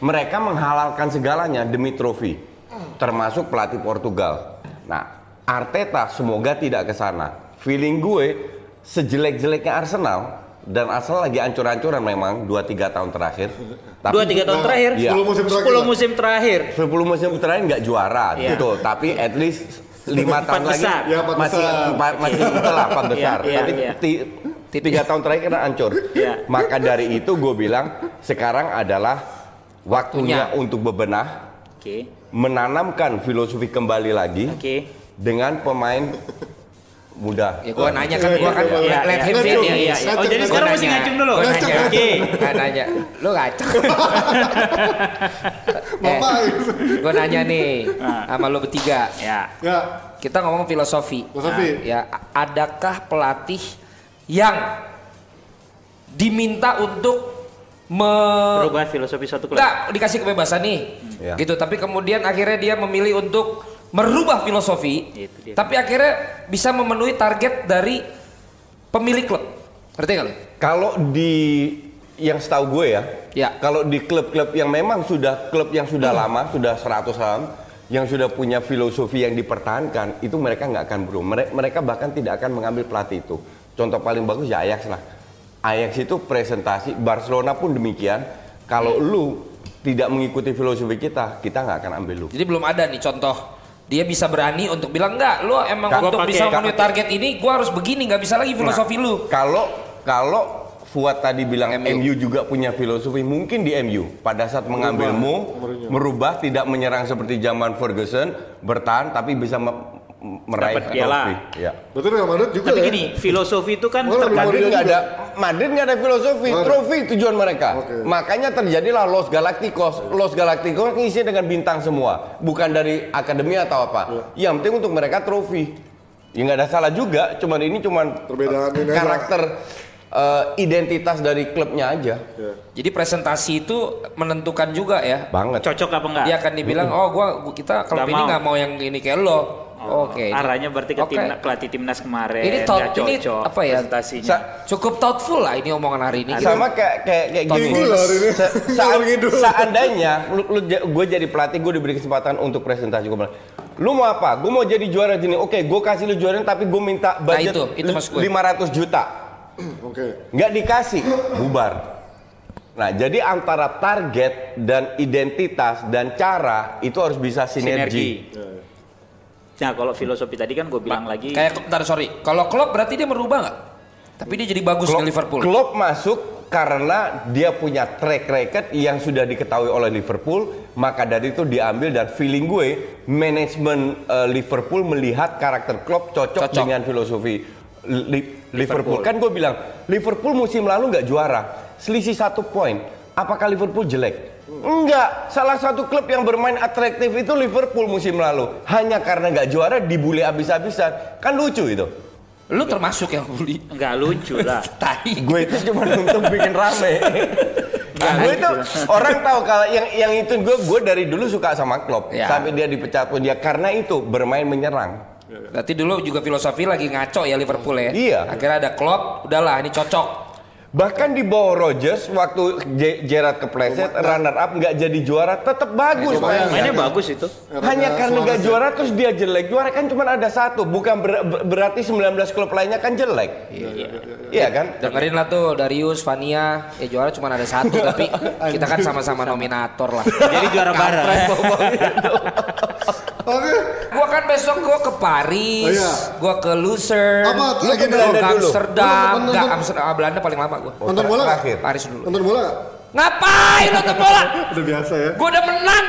mereka menghalalkan segalanya demi trofi. Termasuk pelatih Portugal. Nah, Arteta semoga tidak ke sana. Feeling gue sejelek-jeleknya Arsenal dan Arsenal lagi ancur-ancuran memang 2-3 tahun terakhir. Tapi Dua tiga tahun terakhir. Iya. 10 musim terakhir. 10 musim terakhir. 10 musim terakhir nggak juara Iya. gitu, tapi at least lima tahun lagi besar. Ya, empat masih besar. masih itulah empat besar. Iya, tapi iya. ti- tiga tahun terakhir kena hancur. Iya. Maka dari itu gue bilang sekarang adalah waktunya Waktunya. untuk bebenah, Oke. menanamkan filosofi kembali lagi Oke. dengan pemain muda. Ya gua nanya kan, gua kan Iya, let him finish. Iya. Oh, jadi Gua sekarang nanya. ngacung dulu. Gua nanya. Oke. Gua nanya. Lu ngacung. Bapak eh, gitu. gua nanya nih Ah. sama lu bertiga. Ya. Ya, Kita ngomong filosofi. Filosofi. Nah, ya, adakah pelatih yang diminta untuk me Perubahan filosofi suatu klub. Enggak, dikasih kebebasan nih. Ya. Gitu, tapi kemudian akhirnya dia memilih untuk merubah filosofi. Itu dia. Tapi akhirnya bisa memenuhi target dari pemilik klub. Ngerti lu? Kalau di yang setahu gue ya, Ya. kalau di klub-klub yang memang sudah klub yang sudah lama, sudah 100 tahun, yang sudah punya filosofi yang dipertahankan, itu mereka nggak akan berubah. Mere- Mereka bahkan tidak akan mengambil pelatih itu. Contoh paling bagus ya Ajax lah. Ajax itu presentasi, Barcelona pun demikian. Kalau lu tidak mengikuti filosofi kita, kita nggak akan ambil lu. Jadi belum ada nih contoh dia bisa berani untuk bilang enggak, lu emang Gua untuk bisa memenuhi target ini, gua harus begini, nggak bisa lagi filosofi Nah, lu. Kalau kalau Fuad tadi bilang MU. MU. juga punya filosofi, mungkin di MU pada saat mengambilmu merubah tidak menyerang seperti zaman Ferguson, bertahan tapi bisa meraih Dapat piala. Ya. berarti Real Madrid juga Tapi ya? gini, filosofi itu kan Oh, tergantung- Madrid Madrid nggak ada Madrid nggak ada filosofi, ada. trofi tujuan mereka. Oke. Makanya terjadilah Los Galacticos. Los Galacticos ngisi dengan bintang semua, bukan dari akademi atau apa. Yang penting untuk mereka trofi. Ya nggak ada salah juga, cuman ini cuman Perbedaan ini aja. karakter eh, identitas dari klubnya aja. Ya. Jadi presentasi itu menentukan juga ya. Banget. cocok apa enggak? Dia akan dibilang, "Oh, gua gua- kita kalau ini nggak mau yang ini kayak lo." Oke. Arahnya berarti ke timna- pelatih timnas kemarin. Ini thought- ini apa ya? presentasinya. Sa- Cukup thoughtful lah ini omongan hari ini. sama kayak kayak kayak gini. Loh hari ini. Seandainya lu, lu gue jadi pelatih, gue diberi kesempatan untuk presentasi gue bilang, lu mau apa? Gue mau jadi juara sini. Oke, gue kasih lu juara tapi gue minta budget itu, itu gue. 500 juta. Oke. Nggak dikasih, bubar. Nah, jadi antara target dan identitas dan cara itu harus bisa sinergi. sinergi. Nah, kalau filosofi tadi kan gue bilang lagi Kayak bentar sorry, kalau Klopp berarti dia merubah nggak? Tapi dia jadi bagus Klopp- di Liverpool. Klopp masuk karena dia punya track record yang sudah diketahui oleh Liverpool, maka dari itu diambil dan feeling gue manajemen eh, Liverpool melihat karakter Klopp cocok, Cocok. dengan filosofi Li- Liverpool. Kan gue bilang Liverpool musim lalu nggak juara, selisih satu poin. Apakah Liverpool jelek? Enggak, salah satu klub yang bermain atraktif itu Liverpool musim lalu. Hanya karena nggak juara dibully abis-abisan. Kan lucu itu. Lu termasuk yang bully. Nggak lucu lah. Tai. gue itu cuma untuk bikin rame. Nah, gue itu orang tahu kalau yang yang itu gue gue dari dulu suka sama Klopp Ya. sampai dia dipecat pun dia karena itu bermain menyerang. Berarti dulu juga filosofi lagi ngaco ya Liverpool ya. Iya. Akhirnya ada Klopp, udahlah ini cocok. Bahkan di bawah Rodgers waktu J- Gerrard kepleset runner up nggak jadi juara tetap bagus mainnya. Mainnya bagus itu. Hanya karena nggak juara terus dia jelek. Juara kan cuma ada satu, bukan ber- ber- berarti 19 klub lainnya kan jelek. Iya kan? Dengerin lah tuh Darius, Vania, ya juara cuma ada satu tapi kita kan sama-sama nominator lah. Jadi juara bareng. Gua kan besok gua ke Paris, Oh, iya. gua ke Lucerne, Apa, lu lagi ke Belanda Belanda dulu? Amsterdam, enggak Amsterdam, Belanda paling lama gua. Nonton bola? Terakhir. Paris dulu. Nonton bola? Ngapain nonton bola? Udah biasa ya. Gua udah menang.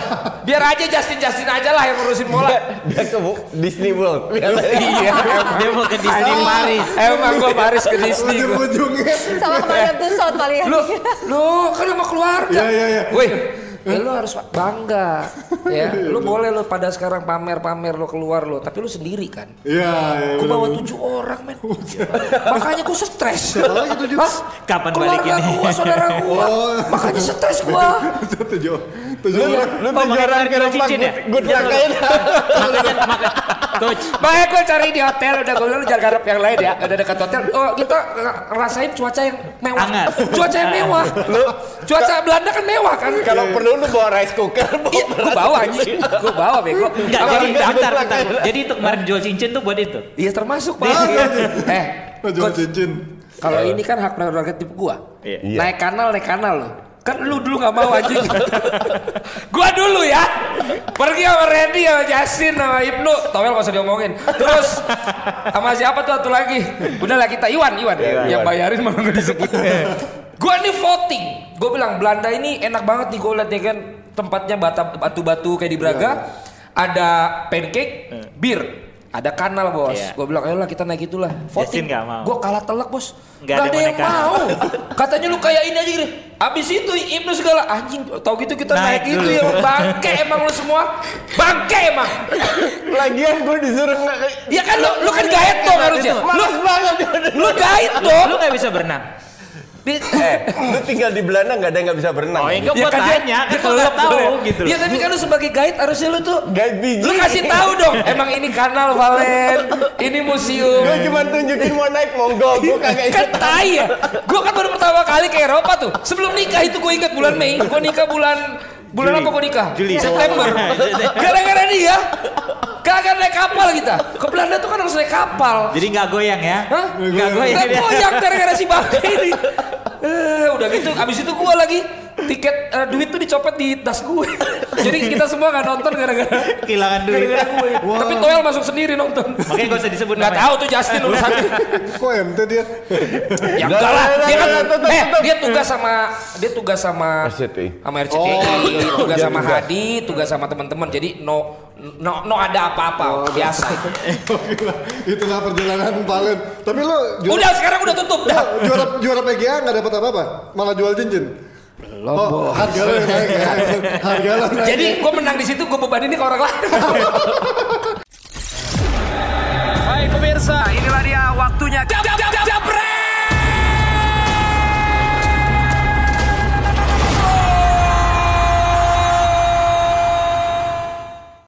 Biar aja Justin Justin aja lah yang ngurusin bola. Dia ke Disney World. iya, Dia mau ke Disney Paris. Emang gua Paris ke Disney. Ujung-ujungnya. Sama kemarin Tussauds paling. Lu, lu kan sama keluarga. Iya, iya, iya. Wih, ya lu harus bangga. Ya, lu boleh lu pada sekarang pamer-pamer lu keluar lu, tapi lu sendiri kan. Iya, iya. Bener, bawa tujuh orang men Makanya gue stres? Kapan Keluarga balikinnya? gua, saudara gue Oh. Makanya stres gue tujuh tujuh Lu, orang. lu tujuh orang depan, cincin ya? gue maka, coach, Makanya gue cari di hotel Udah gue bilang lu jangan garap yang lain ya. Udah dekat hotel. Oh kita ngerasain cuaca yang mewah. Hangat. Cuaca yang mewah. Cuaca Belanda kan mewah kan? Kalau perlu lu bawa rice cooker, bawa Iya, gue bawa anjing. Gue bawa bego enggak, jadi bentar. Jadi itu kemarin jual cincin tuh buat itu. Iya termasuk pak. Eh Oh, jual Coach, cincin. Kalau ini kan hak prerogatif gua. Iya. Naik kanal, naik kanal loh. Kan lu dulu gak mau anjing. gua dulu ya. Pergi sama Randy, sama Justin, sama Ibnu. Towel gak usah diomongin. Terus sama siapa tuh satu lagi? Udah lah kita Iwan, Iwan. Yang bayarin malah gak disebut. gua ini voting. Gua bilang Belanda ini enak banget nih gua liat ya kan tempatnya batu-batu kayak di Braga. Ada pancake, bir. Ada kanal bos, Iya. gue bilang ayolah kita naik itulah Justin nggak mau. Gue kalah telak bos. Nggak Gak ada ada yang mau. Katanya lu kayak ini aja gini. Abis itu Ibnu segala anjing. Tau gitu kita naik, Naik itu ya bangke emang lu semua. Bangke emang. Lagian gue disuruh nggak Ya kan lu, lu kan gaet dong harusnya. Lu, banget. lu gaet dong. Lu nggak bisa berenang. Di- Eh, lu tinggal di Belanda nggak ada yang nggak bisa berenang. Oh, enggak Ya gua kan dia- tanya, dia kan gua nggak tahu gitu. Iya tapi kan lu sebagai guide harusnya lu tuh Guide biji. Lu kasih tahu dong, emang ini kanal Valen, ini museum. Gue cuma tunjukin mau naik monggo, gue kagak kan ikut. tai ya. Gue kan baru pertama kali ke Eropa tuh. Sebelum nikah itu gue ingat bulan Mei. Gue nikah bulan bulan Juli. apa gue nikah? Juli. September. Gara-gara dia. Kagak naik kapal kita. Ke Belanda tuh kan harus naik kapal. Jadi nggak goyang ya? Hah? Nggak goyang Nggak dia. goyang gara-gara si bangke ini. Eh, udah gitu, abis itu gue lagi tiket eh, duit tuh dicopet di tas gue. Jadi kita semua nggak nonton gara-gara Kehilangan duit. gara-gara gue. Tapi Toel masuk sendiri nonton. Makanya gak usah disebut Nggak namanya. tahu tuh Justin urusannya. Kok MT dia? Ya enggak lah, dia kan eh dia tugas sama dia tugas sama RCTI. sama RCTI, tugas dia sama tugas. Hadi, tugas sama teman-teman. Jadi no no no ada apa-apa, biasa. Oke lah, itulah perjalanan Valen. Tapi lo juara, Udah sekarang udah tutup dah. juara juara PGA nggak dapat apa-apa, malah jual cincin lo oh, harga lo naik ya. harga lo naik. Jadi gue menang di situ gue beban ini ke orang lain. Hai pemirsa. Inilah dia waktunya. Jam, jam, jam, jam.